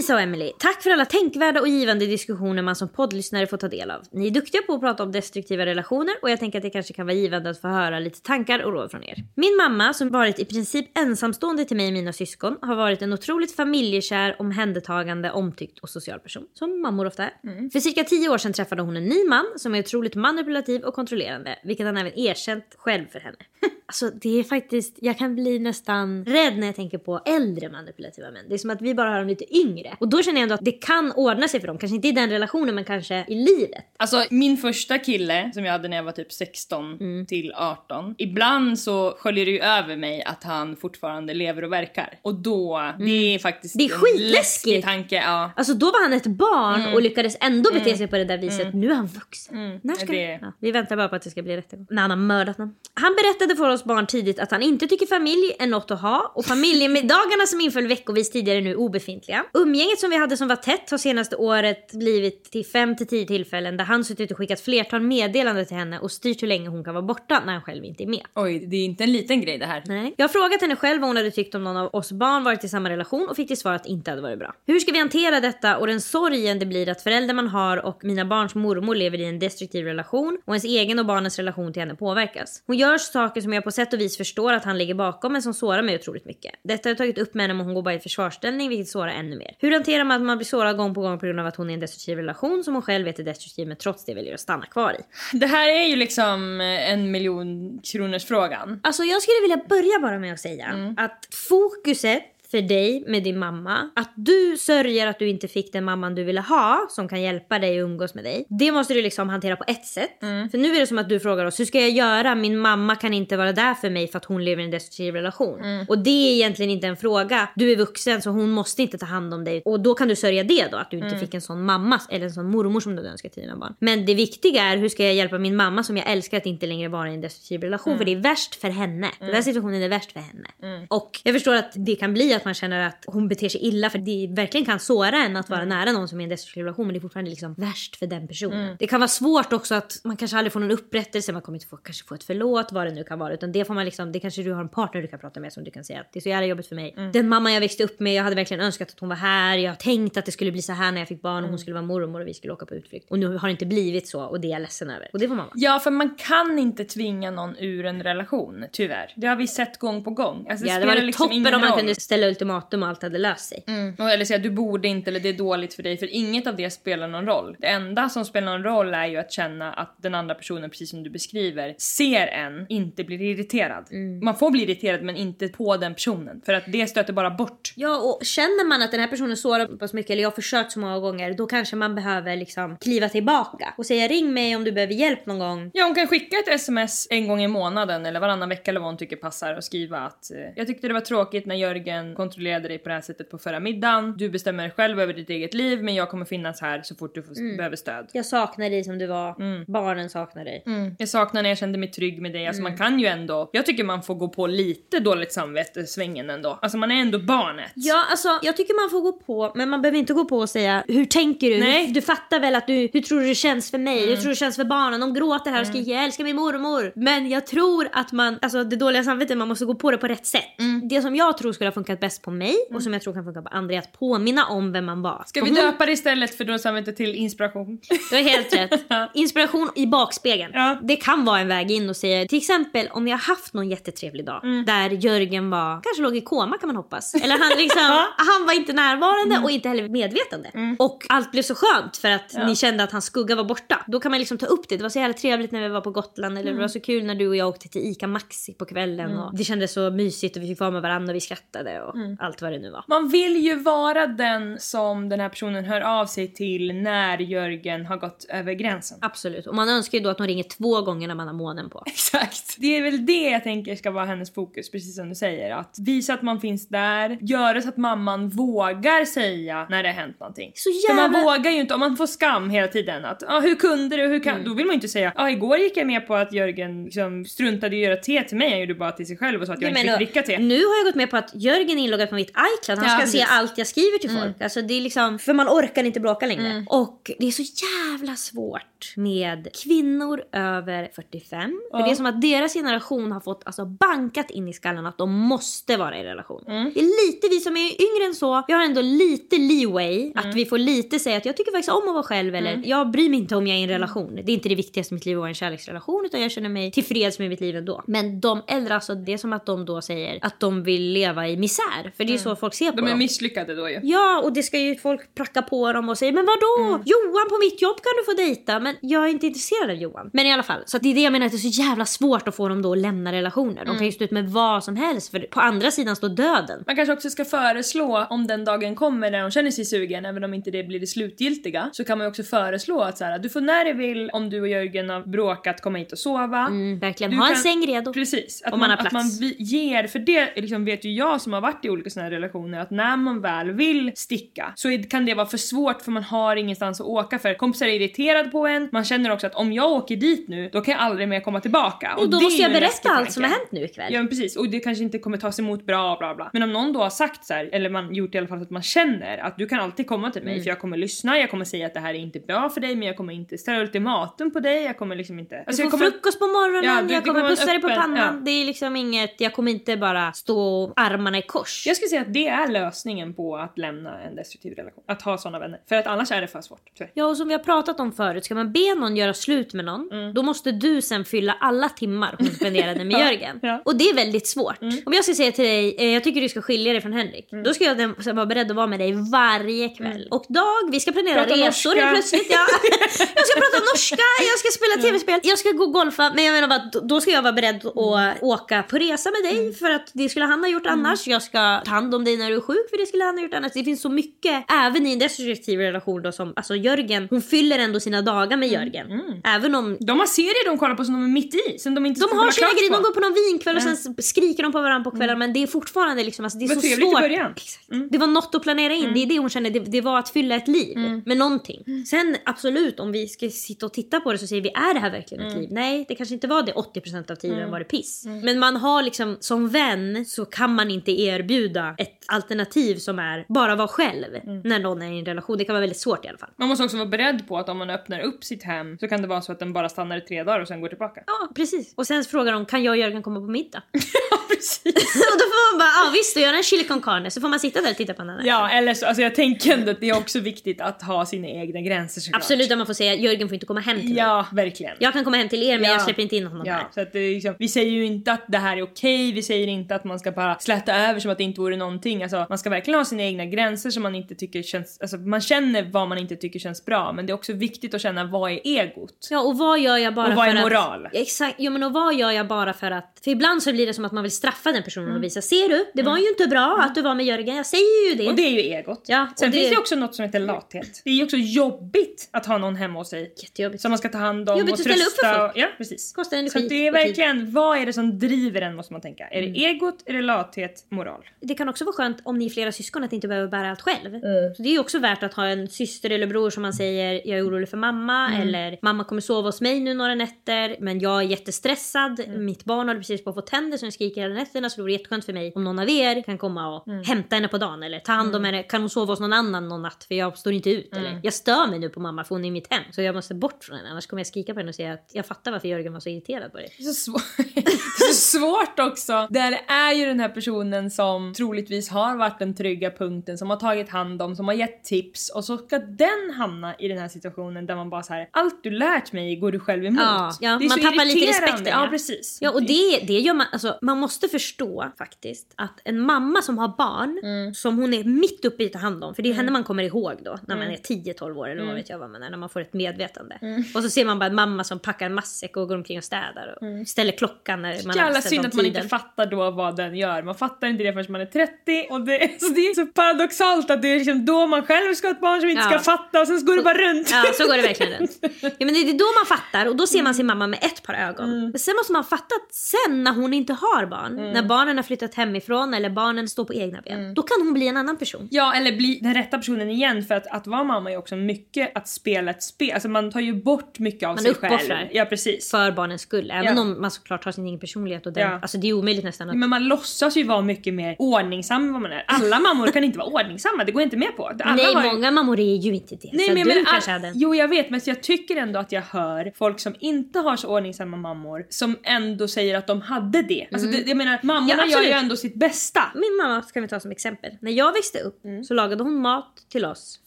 Lisa och Emily! Tack för alla tänkvärda och givande diskussioner man som poddlyssnare får ta del av. Ni är duktiga på att prata om destruktiva relationer och jag tänker att det kanske kan vara givande att få höra lite tankar och råd från er. Min mamma, som varit i princip ensamstående till mig och mina syskon, har varit en otroligt familjekär, omhändertagande, omtyckt och social person. Som mammor ofta är. För cirka tio år sedan träffade hon en ny man som är otroligt manipulativ och kontrollerande, vilket han även erkänt själv för henne. Alltså det är faktiskt, jag kan bli nästan rädd när jag tänker på äldre manipulativa män. Det är som att vi bara har dem lite yngre. Och då känner jag ändå att det kan ordna sig för dem. Kanske inte i den relationen men kanske i livet. Alltså min första kille som jag hade när jag var typ 16 Mm. till 18. Ibland så sköljer det ju över mig att han fortfarande lever och verkar. Och då, det är faktiskt Mm. Det är skitläskigt. läskig tanke. Ja. Alltså då var han ett barn och lyckades ändå bete sig på det där viset. Nu är han vuxen. När ska Det- ja, vi väntar bara på att det ska bli rättegång. När han har mördat någon. Han berättade för oss barn tidigt att han inte tycker familj är något att ha och familjemiddagarna som inföll veckovis tidigare är nu obefintliga. Umgänget som vi hade som var tätt har senaste året blivit till 5 till 10 tillfällen där han suttit och skickat flertal meddelanden till henne och styrt hur länge hon kan vara borta när han själv inte är med. Oj, det är inte en liten grej det här. Nej. Jag har frågat henne själv vad hon hade tyckt om någon av oss barn varit i samma relation och fick till svar att det inte hade varit bra. Hur ska vi hantera detta och den sorgen det blir att föräldrar man har och mina barns mormor lever i en destruktiv relation och ens egen och barnens relation till henne påverkas. Hon gör saker som jag på sätt och vis förstår att han ligger bakom men som sårar mig otroligt mycket. Detta har jag tagit upp med henne men hon går bara i försvarsställning vilket sårar ännu mer. Hur hanterar man att man blir sårad gång på gång på grund av att hon är i en destruktiv relation som hon själv vet är destruktiv men trots det väljer att stanna kvar i? Det här är ju liksom en miljon kronors frågan. Alltså jag skulle vilja börja bara med att säga att fokuset för dig med din mamma, att du sörjer att du inte fick den mamman du ville ha som kan hjälpa dig och umgås med dig. Det måste du liksom hantera på ett sätt. För nu är det som att du frågar oss, hur ska jag göra? Min mamma kan inte vara där för mig för att hon lever i en destruktiv relation. Och det är egentligen inte en fråga. Du är vuxen så hon måste inte ta hand om dig. Och då kan du sörja det då, att du inte fick en sån mamma eller en sån mormor som du hade önskat till dina barn. Men det viktiga är, hur ska jag hjälpa min mamma som jag älskar att inte längre vara i en destruktiv relation? För det är värst för henne. Den där situationen är värst för henne. Och jag förstår att det kan bli att man känner att hon beter sig illa för det verkligen kan såra en att vara nära någon som är i en destruktiv relation men det är fortfarande liksom värst för den personen. Det kan vara svårt också att man kanske aldrig får någon upprättelse, man kommer inte få, kanske få ett förlåt, vad det nu kan vara. Utan det får man liksom, det kanske du har en partner du kan prata med som du kan säga att det är så jävla jobbigt för mig. Den mamma jag växte upp med, jag hade verkligen önskat att hon var här, jag har tänkt att det skulle bli så här när jag fick barn och hon skulle vara mormor och vi skulle åka på utflykt. Och nu har det inte blivit så och det är jag ledsen över. Och det får man vara. Ja, för man kan inte tvinga någon ur en relation, tyvärr. Det har vi sett gång på gång. Alltså, Ja, det var liksom toppen om man kunde ställa ultimatum och allt hade löst sig. Och Eller säga du borde inte eller det är dåligt för dig för inget av det spelar någon roll. Det enda som spelar någon roll är ju att känna att den andra personen, precis som du beskriver, ser en, inte blir irriterad. Man får bli irriterad men inte på den personen för att det stöter bara bort. Ja och känner man att den här personen sårar så mycket eller jag har försökt så många gånger då kanske man behöver liksom kliva tillbaka och säga ring mig om du behöver hjälp någon gång. Ja, hon kan skicka ett sms en gång i månaden eller varannan vecka eller vad hon tycker passar och skriva att eh, jag tyckte det var tråkigt när Jörgen kontrollerade dig på det här sättet på förra middagen. Du bestämmer själv över ditt eget liv men jag kommer finnas här så fort du får, Mm. behöver stöd. Jag saknar dig som du var. Mm. Barnen saknar dig. Jag saknar när jag kände mig trygg med dig. Alltså Mm. man kan ju ändå, jag tycker man får gå på lite dåligt samvete svängen ändå. Alltså man är ändå barnet. Ja, alltså jag tycker man får gå på, men man behöver inte gå på och säga hur tänker du? Nej. Mm. Du fattar väl att du, hur tror du det känns för mig? Hur tror du det känns för barnen? De gråter här och skriker jag älskar min mormor. Men jag tror att man, alltså det dåliga samvetet, man måste gå på det på rätt sätt. Mm. Det som jag tror skulle ha funkat bäst på mig och som jag tror kan funka på andra är att påminna om vem man var. Ska vi döpa det istället för dåligt samvete till inspiration? Du har helt rätt. Inspiration i bakspegeln. Ja. Det kan vara en väg in och säga till exempel om jag har haft någon jättetrevlig dag Mm. där Jörgen var, kanske låg i koma kan man hoppas. Eller han liksom, han var inte närvarande Mm. och inte heller medvetande. Och allt blev så skönt för att ni kände att hans skugga var borta. Då kan man liksom ta upp det. Det var så jävla trevligt när vi var på Gotland eller Mm. det var så kul när du och jag åkte till ICA Maxi på kvällen och det kändes så mysigt och vi fick vara med varandra och vi skrattade och Mm. allt vad det nu var. Man vill ju vara den som den här personen hör av sig till när Jörgen har gått över gränsen. Absolut. Och man önskar ju då att de ringer två gånger när man har månen på. Exakt. Det är väl det jag tänker ska vara hennes fokus, precis som du säger. Att visa att man finns där, göra så att mamman vågar säga när det har hänt någonting. Så För man jävla- vågar ju inte, om man får skam hela tiden att ah, hur kunde du, hur kan... Då vill man ju inte säga ah, igår gick jag med på att Jörgen liksom, struntade i att göra te till mig, han gjorde bara till sig själv och sa att jag Jag inte fick dricka te. Nu har jag gått med på att Jörgen inloggad på mitt iCloud. Han Ja, ska precis. Mm. se allt jag skriver till folk. Alltså det är liksom, för man orkar inte bråka längre. Och det är så jävla svårt med kvinnor över 45. För Ja. det är som att deras generation har fått alltså, bankat in i skallen att de måste vara i relation. Mm. Det är lite vi som är yngre än så, vi har ändå lite leeway. Mm. Att vi får lite säga att jag tycker faktiskt om att vara själv eller jag bryr mig inte om jag är i en relation. Det är inte det viktigaste i mitt liv att vara i en kärleksrelation utan jag känner mig tillfreds med mitt liv ändå. Men de äldre, alltså det är som att de då säger att de vill leva i misär. För det är så folk ser på De är dem. misslyckade då ju. Ja, och det ska ju folk pracka på dem och säga men vadå? Mm. Johan på mitt jobb kan du få dejta men jag är inte intresserad av Johan. Men i alla fall, så att det är det jag menar att det är så jävla svårt att få dem då att lämna relationer. De kan ju stå ut med vad som helst för på andra sidan står döden. Man kanske också ska föreslå om den dagen kommer när de känner sig sugen, även om inte det blir det slutgiltiga, så kan man ju också föreslå att så här, du får när du vill, om du och Jörgen har bråkat, komma hit och sova. Mm, verkligen, Du ha en kan- säng redo. Precis, att Om man, man har att man plats. ger, för det liksom vet ju jag som har varit i olika såna här relationer att när man väl vill sticka så kan det vara för svårt för man har ingenstans att åka för kompisar är irriterade på en, man känner också att om jag åker dit nu då kan jag aldrig mer komma tillbaka. Och då det är måste jag berätta allt som har hänt nu ikväll. Ja men precis, och det kanske inte kommer tas emot bra bla bla. Men om någon då har sagt så här, eller man gjort i alla fall så att man känner att du kan alltid komma till mig Mm. för jag kommer lyssna, jag kommer säga att det här är inte bra för dig men jag kommer inte ställa ultimatum på dig, jag kommer liksom inte... Du Alltså, jag får kommer... frukost på morgonen, Ja, det- jag kommer kommer pussa dig på pannan. ja. Det är liksom inget, jag kommer inte bara stå armarna i kors. Jag skulle säga att det är lösningen på att lämna en destruktiv relation. Att ha såna vänner. För att annars är det för svårt. tyvärr. Ja och som vi har pratat om förut, ska man be någon göra slut med någon, Mm. då måste du sen fylla alla timmar hon spenderade med Jörgen. ja. Mm. Och det är väldigt svårt. Om jag ska säga till dig, eh, jag tycker du ska skilja dig från Henrik. Då ska jag vara beredd att vara med dig varje kväll. Och Dag, vi ska planera Mm. Prata resor norska. plötsligt. Ja. jag ska prata norska, jag ska spela tv-spel, jag ska gå och golfa. Men jag menar bara, då ska jag vara beredd att Mm. åka på resa med dig för att det skulle han ha gjort annars. Jag ska ta hand om dig när du är sjuk för det skulle han ha gjort annars. Det finns så mycket, även i en destruktiv relation då som, alltså Jörgen, hon fyller ändå sina dagar med Jörgen. Även om De har serier de kollar på som de är mitt i. Som de inte de har sina grejer, de går på någon vinkväll och sen skriker de på varandra på kvällen men det är fortfarande liksom, alltså det är Det så trevligt i svårt. början. Exakt. Det var något att planera in, det är det hon känner, det, det var att fylla ett liv med någonting. Sen absolut, om vi ska sitta och titta på det så säger vi, är det här verkligen ett liv? Nej, det kanske inte var det 80% av tiden var det piss. Men man har liksom, som vän så kan man inte erbjuda ett alternativ som är bara vara själv när någon är i en relation. Det kan vara väldigt svårt i alla fall. Man måste också vara beredd på att om man öppnar upp sitt hem så kan det vara så att den bara stannar i tre dagar och sen går tillbaka. Ja, precis. Och sen frågar de, kan jag och Jörgen komma på middag? Ja precis. och då får man bara, ja visst, och göra en chili con carne så får man sitta där och titta på en annan. Ja eller så, alltså jag tänker ändå att det är också viktigt att ha sina egna gränser såklart. Absolut, där man får säga Jörgen får inte komma hem till mig. Ja, verkligen. Jag kan komma hem till er men Ja. jag släpper inte in honom Ja, här. så att det är liksom, vi säger ju inte att det här är okej, vi säger inte att man ska bara släta över som att det inte vore någonting. Alltså, man ska verkligen ha sina egna gränser som man inte tycker känns, alltså man känner vad man inte tycker känns bra men det är också viktigt att känna vad är egot? Ja och vad gör jag bara Och vad för är att... moral? Exakt, ja men och vad gör jag bara för att... För ibland så blir det som att man vill straffa den personen och visa, ser du, det var ju inte bra att du var med Jörgen. Jag säger ju det. Och det är ju egot. Ja, Sen det- finns det också något som heter lathet. Det är ju också jobbigt att ha någon hemma hos sig Jättejobbigt. som man ska ta hand om Jobbigt och att ställa upp för trösta. folk. och- Ja, precis. Kostar energi Så att det är verkligen, vad är det som driver en måste man tänka. Är Mm. det egot, är det lathet, moral? Det kan också vara skönt om ni är flera syskon att inte behöva bära allt själv. Mm. Så det är också värt att ha en syster eller bror som man säger jag är orolig för mamma Mm. eller mamma kommer sova hos mig nu några nätter men jag är jättestressad. Mm. Mitt barn håller precis på att få tänder den skriker hela nätterna så det vore jätteskönt för mig om någon av er kan komma och Mm. hämta henne på dagen eller ta hand om henne. Kan hon sova hos någon annan någon natt för jag står inte ut Mm. eller jag stör mig nu på mamma för hon är i mitt hem så jag måste bort från henne annars kommer jag skrika på henne och säga att jag fattar varför Jörgen var så irriterad på dig. Det det är så svårt också. Där det är ju den här personen som troligtvis har varit den trygga punkten, som har tagit hand om, som har gett tips och så ska den hamna i den här situationen där man bara så här: allt du lärt mig går du själv emot. Ja, ja, man tappar lite respekten, Ja, precis. Ja och det, det gör man, alltså man måste förstå faktiskt att en mamma som har barn Mm. som hon är mitt uppe i att ta hand om, för det är henne man kommer ihåg då när man är 10-12 år eller vad vet jag vad man är, när man får ett medvetande. Mm. Och så ser man bara en mamma som packar en matsäck och går omkring och städar och ställer klockan när man har Jävla synd att man inte fattar då vad den gör. Man fattar inte det förrän man är 30 och det, så det är så paradoxalt att det är liksom då man själv ska ha ett barn som inte Ja. ska fatta och sen går det bara runt. Ja, så går det verkligen runt. Ja, men det är då man fattar och då ser man sin mamma med ett par ögon. Mm. Men sen måste man fatta att sen när hon inte har barn, när barnen har flyttat hemifrån eller barnen står på egna ben, Mm. då kan hon bli en annan person. Ja, eller bli den rätta personen igen för att, att vara mamma är också mycket att spela ett spel. Alltså man tar ju bort mycket av Man sig uppoffrar. själv. Ja, precis. För barnens skull. Även Ja. om man såklart har sin egen personlighet och den, Ja. alltså det är omöjligt nästan att... Men man låtsas ju vara mycket mer ordningsam än vad man är. Alla mammor kan inte vara ordningsamma, det går jag inte med på. Alla Nej, har många mammor är ju inte det. Nej, så men, du men, kanske all... hade... Jo jag vet men jag tycker ändå att jag hör folk som inte har så ordningsamma mammor som ändå säger att de hade det. Alltså det, jag menar mammorna Mm. Ja, gör ju ändå sitt bästa. Min mamma ska vi ta som exempel. När jag växte upp Mm. så lagade hon mat till oss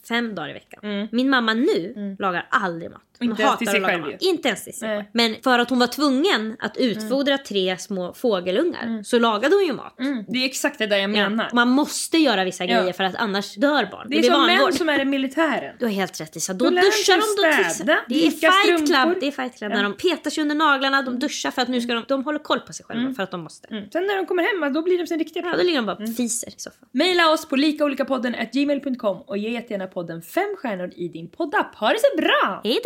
fem dagar i veckan. Min mamma nu lagar aldrig mat. Hon Inte sig att laga mat. ju. Inte ens till sig själv. Men för att hon var tvungen att utfodra tre små fågelungar så lagade hon ju mat. Mm. Det är exakt det där jag Ja. menar. Man måste göra vissa Ja. grejer för att annars dör barn. Det är blir som vanvård. män som är i militären. Du har helt rätt Lisa. Då duschar de de. städa, det är fight club. Det är fight club. Ja. När de petar sig under naglarna, de duschar för att nu ska de... De håller koll på sig själva för att de måste. Mm. Sen när de kommer hem, då blir de sin riktiga Ja, då ligger de bara och fiser i soffan. Maila oss på likaolikapodden gmail.com och ge jättegärna podden fem stjärnor i din poddapp. Ha det så bra! Hej